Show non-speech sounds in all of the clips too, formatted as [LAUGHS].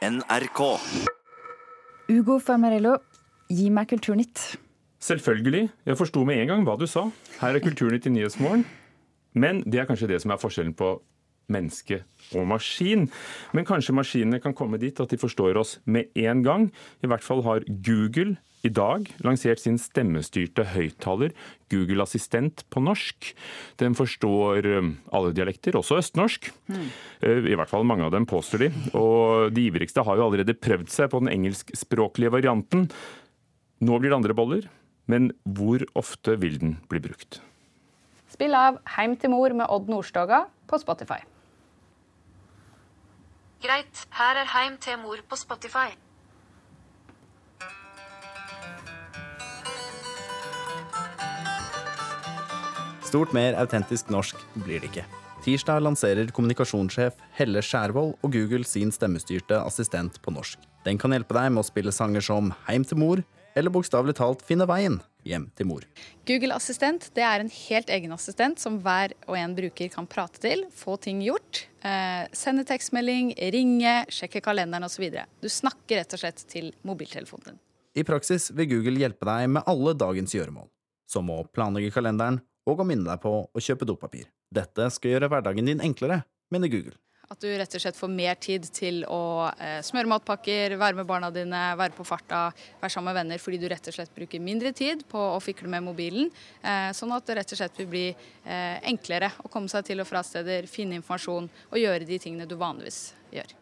NRK. Ugo Farmarello, gi meg Kulturnytt. Selvfølgelig. Jeg forsto med en gang hva du sa. Her er Kulturnytt i Nyhetsmorgen. Men det er kanskje det som er forskjellen på menneske og maskin. Men kanskje maskinene kan komme dit at de forstår oss med en gang. I hvert fall har Google i dag lansert sin stemmestyrte høyttaler, Google Assistent på norsk. Den forstår eh, alle dialekter, også østnorsk. Mm. I hvert fall mange av dem, påstår de. Og de ivrigste har jo allerede prøvd seg på den engelskspråklige varianten. Nå blir det andre boller, men hvor ofte vil den bli brukt? Spill av 'Heim til mor' med Odd Nordstoga på Spotify. Greit, her er 'Heim til mor' på Spotify. Stort mer autentisk norsk blir det ikke. Tirsdag lanserer kommunikasjonssjef Helle Skjærvold og Google sin stemmestyrte assistent på norsk. Den kan hjelpe deg med å spille sanger som Heim til mor, eller bokstavelig talt finne veien hjem til mor. Google Assistent det er en helt egen assistent som hver og en bruker kan prate til, få ting gjort, eh, sende tekstmelding, ringe, sjekke kalenderen osv. Du snakker rett og slett til mobiltelefonen din. I praksis vil Google hjelpe deg med alle dagens gjøremål, som å planlegge kalenderen og å minne deg på å kjøpe dopapir. Dette skal gjøre hverdagen din enklere, mener Google. At du rett og slett får mer tid til å eh, smøre matpakker, være med barna dine, være på farta, være sammen med venner, fordi du rett og slett bruker mindre tid på å fikle med mobilen. Eh, sånn at det rett og slett vil bli eh, enklere å komme seg til og fra steder, finne informasjon og gjøre de tingene du vanligvis gjør.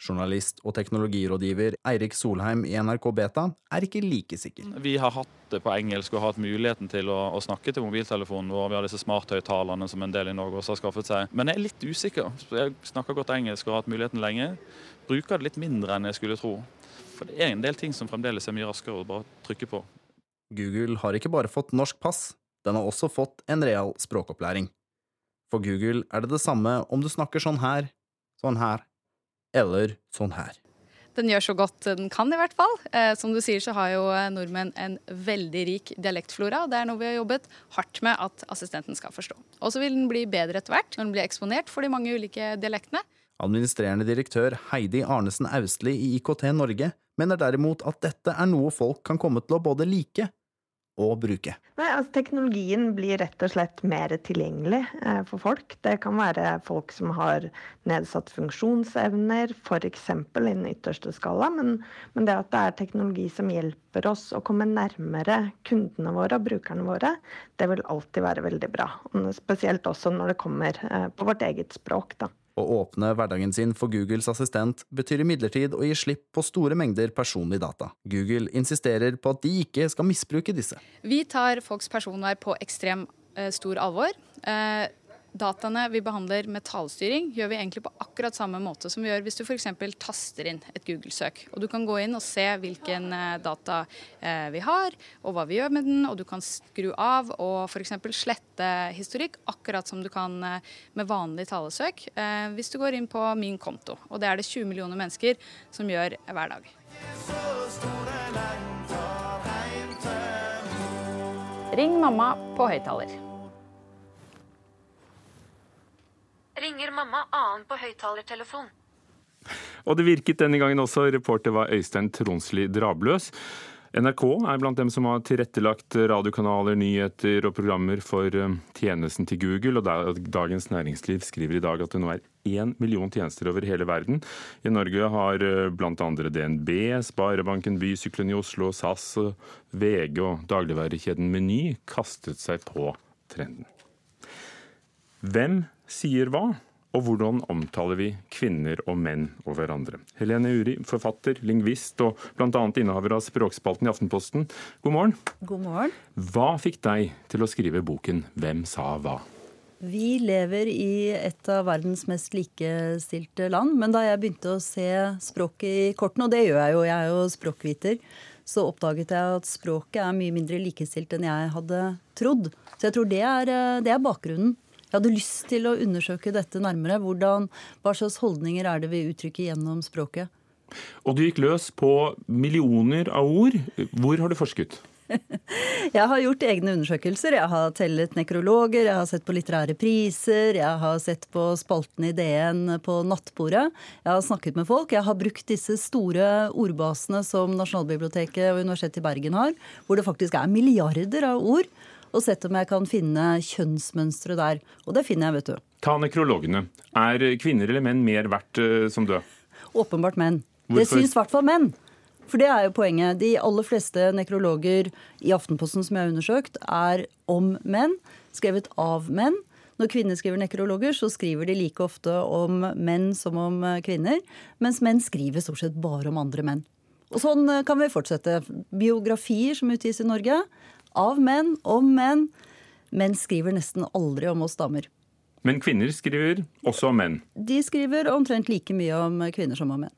Journalist og teknologirådgiver Eirik Solheim i NRK Beta er ikke like sikker. Vi har hatt det på engelsk og hatt muligheten til å, å snakke til mobiltelefonen vår. Vi har disse smarthøyttalerne som en del i Norge også har skaffet seg. Men jeg er litt usikker. Jeg snakker godt engelsk og har hatt muligheten lenge. Bruker det litt mindre enn jeg skulle tro. For det er en del ting som fremdeles er mye raskere å bare trykke på. Google har ikke bare fått norsk pass, den har også fått en real språkopplæring. For Google er det det samme om du snakker sånn her, sånn her eller sånn her. Den gjør så godt den kan, i hvert fall. Eh, som du sier, så har jo eh, nordmenn en veldig rik dialektflora. Det er noe vi har jobbet hardt med at assistenten skal forstå. Og så vil den bli bedre etter hvert, når den blir eksponert for de mange ulike dialektene. Administrerende direktør Heidi Arnesen Austli i IKT Norge mener derimot at dette er noe folk kan komme til å både like å bruke? Nei, altså, teknologien blir rett og slett mer tilgjengelig eh, for folk. Det kan være folk som har nedsatt funksjonsevner, f.eks. den ytterste skala. Men, men, det at det er teknologi som hjelper oss å komme nærmere kundene våre og brukerne våre, det vil alltid være veldig bra. Spesielt også når det kommer eh, på vårt eget språk. da. Å åpne hverdagen sin for Googles assistent betyr imidlertid å gi slipp på store mengder personlig data. Google insisterer på at de ikke skal misbruke disse. Vi tar folks personvern på ekstrem eh, stor alvor. Dataene vi behandler med talestyring, gjør vi egentlig på akkurat samme måte som vi gjør hvis du f.eks. taster inn et Google-søk. Og Du kan gå inn og se hvilken eh, data eh, vi har, og hva vi gjør med den. Og du kan skru av og f.eks. slette historikk, akkurat som du kan eh, med vanlig talesøk hvis du går inn på min konto. Og det er det 20 millioner mennesker som gjør hver dag. Ring mamma på høyttaler. Mamma annen på høyttalertelefon. Og det virket denne gangen også. Reporter var Øystein Tronsli Drabløs. NRK er blant dem som har tilrettelagt radiokanaler, nyheter og programmer for eh, tjenesten til Google. og Dagens Næringsliv skriver i dag at det nå er én million tjenester over hele verden. I Norge har eh, bl.a. DNB, Sparebanken, Bysyklene i Oslo, SAS, VG og dagligvarekjeden Meny kastet seg på trenden. Hvem sier hva? Og hvordan omtaler vi kvinner og menn og hverandre? Helene Uri, forfatter, lingvist og bl.a. innehaver av Språkspalten i Aftenposten. God morgen. God morgen. Hva fikk deg til å skrive boken 'Hvem sa hva'? Vi lever i et av verdens mest likestilte land. Men da jeg begynte å se språket i kortene, og det gjør jeg jo, jeg er jo språkviter, så oppdaget jeg at språket er mye mindre likestilt enn jeg hadde trodd. Så jeg tror det er, det er bakgrunnen. Jeg hadde lyst til å undersøke dette nærmere. Hvordan, hva slags holdninger er det vi uttrykker gjennom språket? Og du gikk løs på millioner av ord. Hvor har du forsket? [LAUGHS] Jeg har gjort egne undersøkelser. Jeg har tellet nekrologer, jeg har sett på litterære priser, jeg har sett på spalten i DN på nattbordet. Jeg har snakket med folk. Jeg har brukt disse store ordbasene som Nasjonalbiblioteket og Universitetet i Bergen har, hvor det faktisk er milliarder av ord, og sett om jeg kan finne kjønnsmønstre der. Og det finner jeg, vet du. Ta nekrologene. Er kvinner eller menn mer verdt uh, som døde? Åpenbart menn. Hvorfor? Det syns i hvert fall menn. For det er jo poenget. De aller fleste nekrologer i Aftenposten som jeg har undersøkt, er om menn, skrevet av menn. Når kvinner skriver nekrologer, så skriver de like ofte om menn som om eh, kvinner. Mens menn skriver stort sett bare om andre menn. Og sånn eh, kan vi fortsette. Biografier som utgis i Norge, av menn, om menn. Menn skriver nesten aldri om oss damer. Men kvinner skriver også om menn. De skriver omtrent like mye om kvinner som om menn.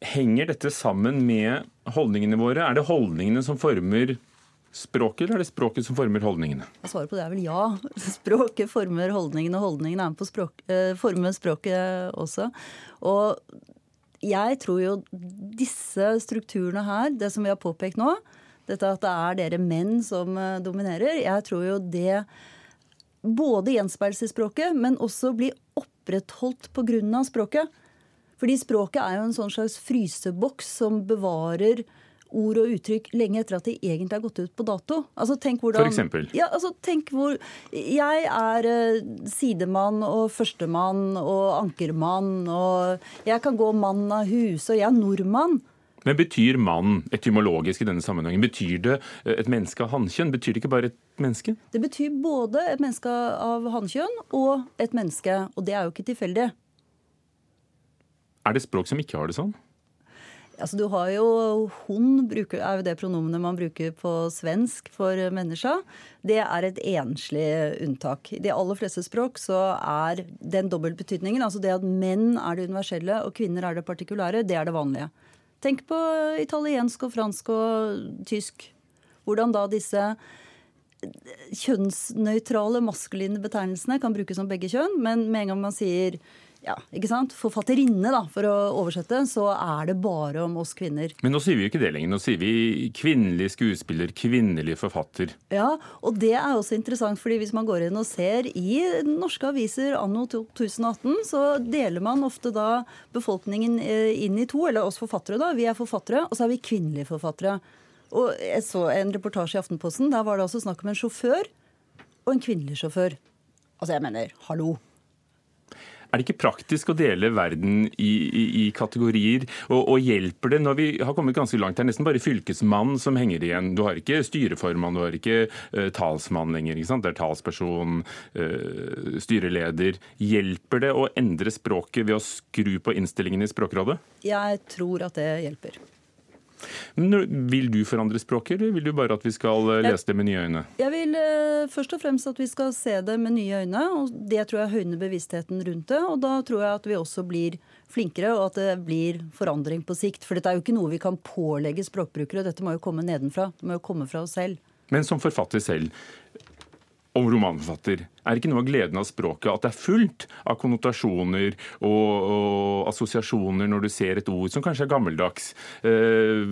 Henger dette sammen med holdningene våre? Er det holdningene som former språket, eller er det språket som former holdningene? Svaret på det er vel ja. [LAUGHS] Språket former holdningene, og holdningene er med på å språk, eh, forme språket også. Og jeg tror jo disse strukturene her, det som vi har påpekt nå, dette at det er dere menn som eh, dominerer, jeg tror jo det både gjenspeiles i språket, men også blir opprettholdt pga. språket. Fordi språket er jo en sånn slags fryseboks som bevarer ord og uttrykk lenge etter at de egentlig har gått ut på dato. Altså, tenk hvordan, For eksempel? Ja, altså, tenk hvor Jeg er uh, sidemann og førstemann og ankermann, og jeg kan gå mann av huse, og jeg er nordmann. Men betyr mann etymologisk i denne sammenhengen? Betyr det eh, et menneske av hannkjønn? Betyr det ikke bare et menneske? Det betyr både et menneske av hannkjønn og et menneske, og det er jo ikke tilfeldig. Er det språk som ikke har det sånn? Altså, du har jo Hun bruker, er jo det pronomenet man bruker på svensk for menneska. Det er et enslig unntak. I de aller fleste språk så er den dobbeltbetydningen, altså det at menn er det universelle og kvinner er det partikulære, det er det vanlige. Tenk på italiensk og fransk og tysk. Hvordan da disse kjønnsnøytrale maskuline betegnelsene kan brukes om begge kjønn, men med en gang man sier ja, ikke sant? forfatterinne, da, for å oversette, så er det bare om oss kvinner. Men nå sier vi jo ikke det lenger. Nå sier vi kvinnelig skuespiller, kvinnelig forfatter. Ja, og det er også interessant, fordi hvis man går inn og ser i norske aviser anno 2018, så deler man ofte da befolkningen eh, inn i to, eller oss forfattere, da. Vi er forfattere, og så er vi kvinnelige forfattere. Og jeg så en reportasje i Aftenposten. Der var det altså snakk om en sjåfør og en kvinnelig sjåfør. Altså, jeg mener, hallo. Er det ikke praktisk å dele verden i, i, i kategorier? Og, og, hjelper det når vi har kommet ganske langt? Det er nesten bare fylkesmann som henger igjen. Du har ikke styreformann, du har ikke uh, talsmann lenger. ikke sant? Det er talsperson, uh, styreleder. Hjelper det å endre språket ved å skru på innstillingen i Språkrådet? Jeg tror at det hjelper. Vil du forandre språket, eller vil du bare at vi skal eh, lese det med nye øyne? Jeg vil uh, først og fremst at vi skal se det med nye øyne. og Det tror jeg høyner bevisstheten rundt det. Og da tror jeg at vi også blir flinkere, og at det blir forandring på sikt. For dette er jo ikke noe vi kan pålegge språkbrukere. Dette må jo komme nedenfra. Det må jo komme fra oss selv. Men som forfatter selv, og romanforfatter, er ikke noe av gleden av språket at det er fullt av konnotasjoner og, og assosiasjoner når du ser et ord som kanskje er gammeldags? Eh,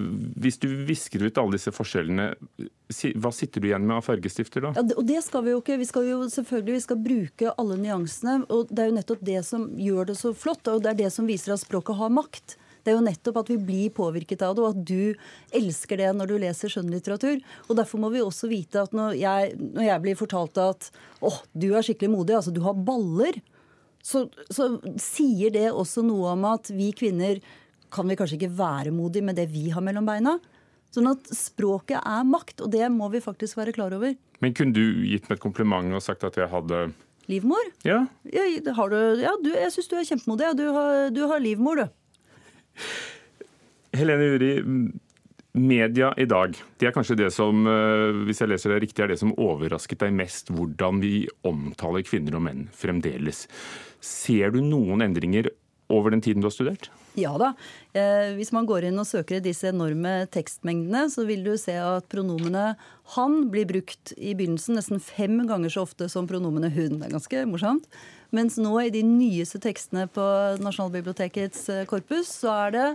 hvis du visker ut alle disse forskjellene, hva sitter du igjen med av fargestifter da? Ja, og det skal Vi jo ikke. Vi skal jo selvfølgelig vi skal bruke alle nyansene. og Det er jo nettopp det som gjør det så flott, og det er det som viser at språket har makt. Det er jo nettopp at vi blir påvirket av det, og at du elsker det når du leser skjønnlitteratur. Og Derfor må vi også vite at når jeg, når jeg blir fortalt at åh, du er skikkelig modig, altså du har baller, så, så sier det også noe om at vi kvinner kan vi kanskje ikke være modige med det vi har mellom beina. Sånn at språket er makt, og det må vi faktisk være klar over. Men kunne du gitt meg et kompliment og sagt at jeg hadde Livmor? Ja. ja, har du, ja du, jeg syns du er kjempemodig. Ja, du, har, du har livmor, du. Helene Uri, media i dag, det er kanskje det som eh, hvis jeg leser det riktig, er det som overrasket deg mest, hvordan vi omtaler kvinner og menn fremdeles. Ser du noen endringer over den tiden du har studert? Ja da. Eh, hvis man går inn og søker i disse enorme tekstmengdene, så vil du se at pronomene han blir brukt i begynnelsen nesten fem ganger så ofte som pronomene hun. Det er ganske morsomt. Mens nå i de nyeste tekstene på Nasjonalbibliotekets eh, korpus, så er det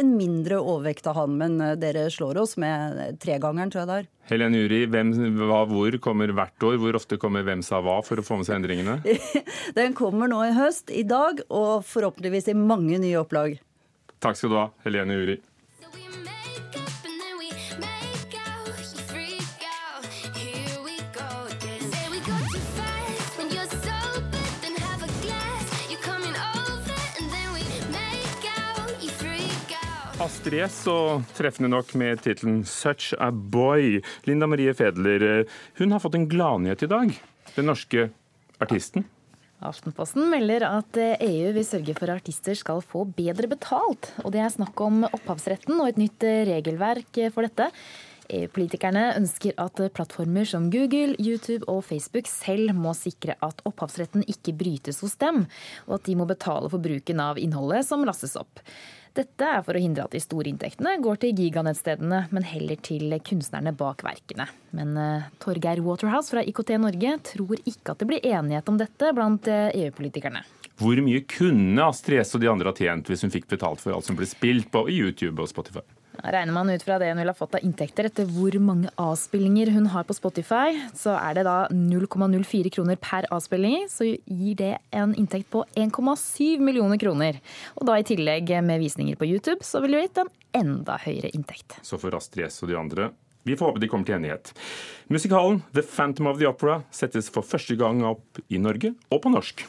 en mindre overvekt av han. Men eh, dere slår oss med tregangeren, tror jeg det er. Helene Uri, hvem, hva, hvor kommer hvert år? Hvor ofte kommer Hvem sa hva for å få med seg endringene? [LAUGHS] Den kommer nå i høst, i dag, og forhåpentligvis i mange nye opplag. Takk skal du ha, Helene Uri. Astrid S, og treffende nok med tittelen 'Such a Boy'. Linda Marie Fedler, eh, hun har fått en gladnyhet i dag. Den norske artisten. Aftenposten melder at EU vil sørge for at artister skal få bedre betalt. Og det er snakk om opphavsretten og et nytt regelverk for dette. EU-politikerne ønsker at plattformer som Google, YouTube og Facebook selv må sikre at opphavsretten ikke brytes hos dem, og at de må betale for bruken av innholdet som lastes opp. Dette er for å hindre at de store inntektene går til giganettstedene, men heller til kunstnerne bak verkene. Men uh, Torgeir Waterhouse fra IKT Norge tror ikke at det blir enighet om dette blant EU-politikerne. Hvor mye kunne Astrid S og de andre ha tjent hvis hun fikk betalt for alt som ble spilt på YouTube og Spotify? Regner man ut fra det hun vil fått av inntekter etter hvor mange avspillinger hun har på Spotify, så er det da 0,04 kroner per avspilling, så gir det en inntekt på 1,7 millioner kroner. Og da i tillegg med visninger på YouTube, så vil det gitt en enda høyere inntekt. Så for Astrid S og de andre vi får håpe de kommer til enighet. Musikalen The Phantom of the Opera settes for første gang opp i Norge og på norsk.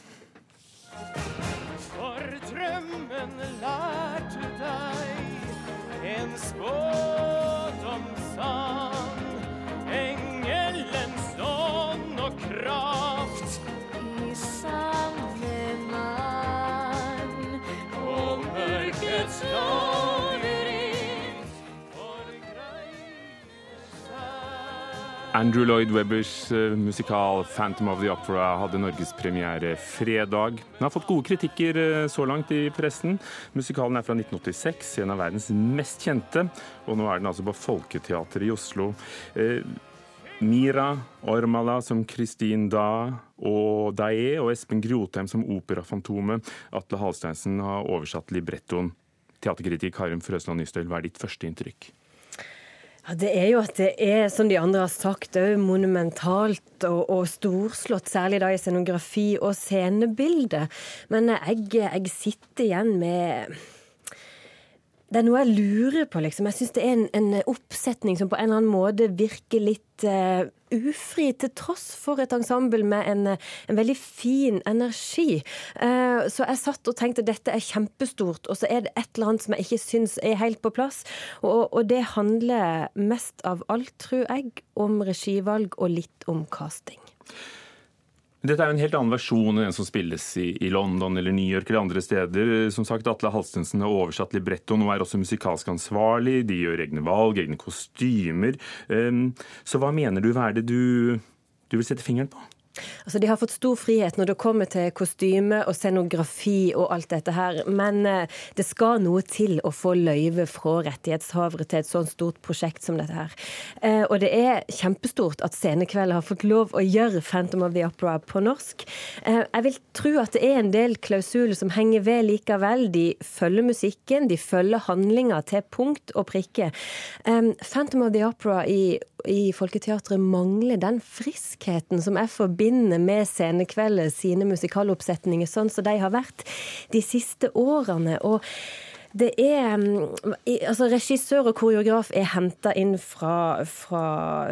Andrew Lloyd Webbers uh, musikal 'Phantom of the Opera' hadde norgespremiere fredag. Den har fått gode kritikker uh, så langt i pressen. Musikalen er fra 1986, en av verdens mest kjente. Og nå er den altså på Folketeatret i Oslo. Uh, Mira Ormala som Kristin Da og Dae, og Espen Grotheim som Operafantomet. Atle Halsteinsen har oversatt librettoen. Teaterkritikk Karin Frøsland Nystøl, hva er ditt første inntrykk? Ja, Det er jo at det er, som de andre har sagt, òg monumentalt og, og, storslått. Særlig da i scenografi og scenebilde. Men jeg, jeg sitter igjen med det er noe jeg lurer på, liksom. Jeg syns det er en, en, oppsetning som på en eller annen måte virker litt uh, ufri, til tross for et ensemble med en, en veldig fin energi. Uh, så jeg satt og tenkte dette er kjempestort, og så er det et eller annet som jeg ikke syns er helt på plass. Og, og det handler mest av alt, tror jeg, om regivalg og litt om casting. Dette er jo en helt annen versjon enn den som spilles i, i, London eller New York eller andre steder. Som sagt, Atle Halstensen har oversatt librettoen og er også musikalsk ansvarlig. De gjør egne valg, egne kostymer. Um, så hva mener du hva er det du, du vil sette fingeren på? Altså, De har fått stor frihet når det kommer til kostyme og scenografi og alt dette her, men eh, det skal noe til å få løyve fra rettighetshavere til et sånt stort prosjekt som dette her. Eh, og det er kjempestort at Scenekveld har fått lov å gjøre Phantom of the Opera på norsk. Eh, jeg vil tro at det er en del klausuler som henger ved likevel. De følger musikken, de følger handlinga til punkt og prikke. Phantom of the Opera i i Folketeatret mangler den friskheten som jeg forbinder med Scenekveldet sine musikaloppsetninger, sånn som de har vært de siste årene. og det er mm, Altså, regissør og koreograf er henta inn fra, fra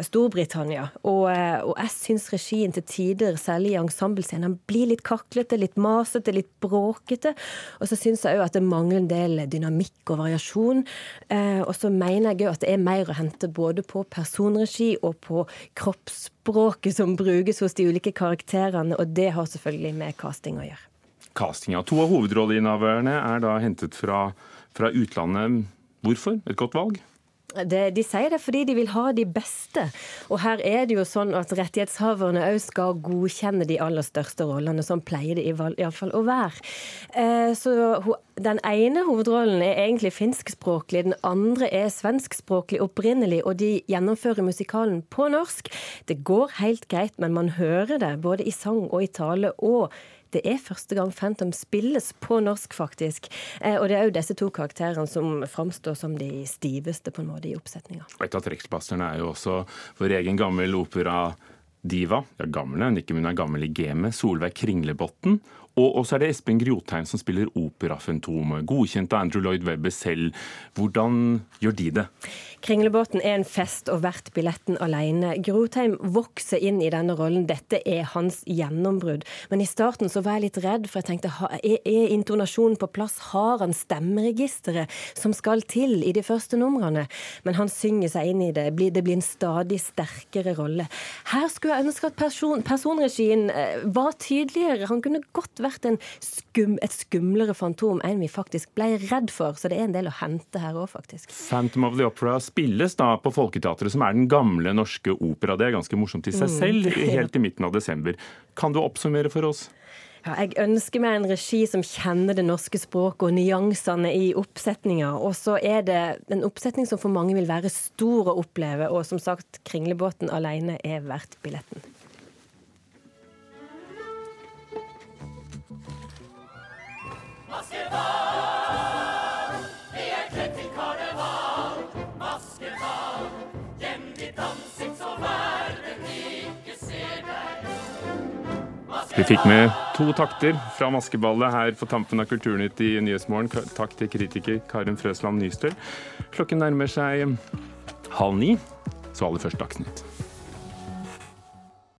Storbritannia. Og, eh, og jeg syns regien til tider, særlig i ensemblescenen, blir litt kaklete, litt masete, litt bråkete. Og så syns jeg òg at det mangler en del dynamikk og variasjon. Eh, og så mener jeg òg at det er mer å hente både på personregi og på kroppsspråket som brukes hos de ulike karakterene, og det har selvfølgelig med casting å gjøre castinga. To av hovedrolleinnehaverne er da hentet fra, fra utlandet. Hvorfor? Et godt valg? Det, de sier det fordi de vil ha de beste. Og her er det jo sånn at rettighetshaverne òg skal godkjenne de aller største rollene. Sånn pleier det iallfall å være. Eh, så den ene hovedrollen er egentlig finskspråklig, den andre er svenskspråklig opprinnelig, og de gjennomfører musikalen på norsk. Det går helt greit, men man hører det både i sang og i tale. og Det er første gang Phantom spilles på norsk, faktisk. Eh, og det er jo disse to karakterene som framstår som de stiveste på en måte i oppsetninga. Et av trekkplasterne er jo også vår egen gammel opera-diva. Ja, gammel er ikke, men hun er gammel i gamet. Solveig Kringlebotn. Og så er det Espen Grotheim som spiller operafantomet, godkjent av Andrew Lloyd Webber selv. Hvordan gjør de det? Kringlebåten er en fest og verdt billetten alene. Grotheim vokser inn i denne rollen. Dette er hans gjennombrudd. Men i starten så var jeg litt redd, for jeg tenkte er, intonasjonen på plass? Har han stemmeregisteret som skal til i de første numrene? Men han synger seg inn i det. Det blir en stadig sterkere rolle. Her skulle jeg ønske at person, personregien eh, var tydeligere. Han kunne godt vært skum, et skumlere fantom enn vi faktisk ble redd for. Så det er en del å hente her òg, faktisk. Phantom of the Opera spilles da på Folketeatret, som er den gamle norske opera. Det er ganske morsomt i seg mm. selv, [LAUGHS] helt i midten av desember. Kan du oppsummere for oss? Ja, jeg ønsker meg en regi som kjenner det norske språket og nyansene i oppsetninga. Og så er det en oppsetning som for mange vil være stor å oppleve, og som sagt, Kringlebåten alene er verdt billetten. Vi fikk med to takter fra Maskeballet her på tampen av Kulturnytt i Nyhetsmorgen. Takk til kritiker Karin Frøsland Nystøl. Klokken nærmer seg halv ni, så aller først Dagsnytt.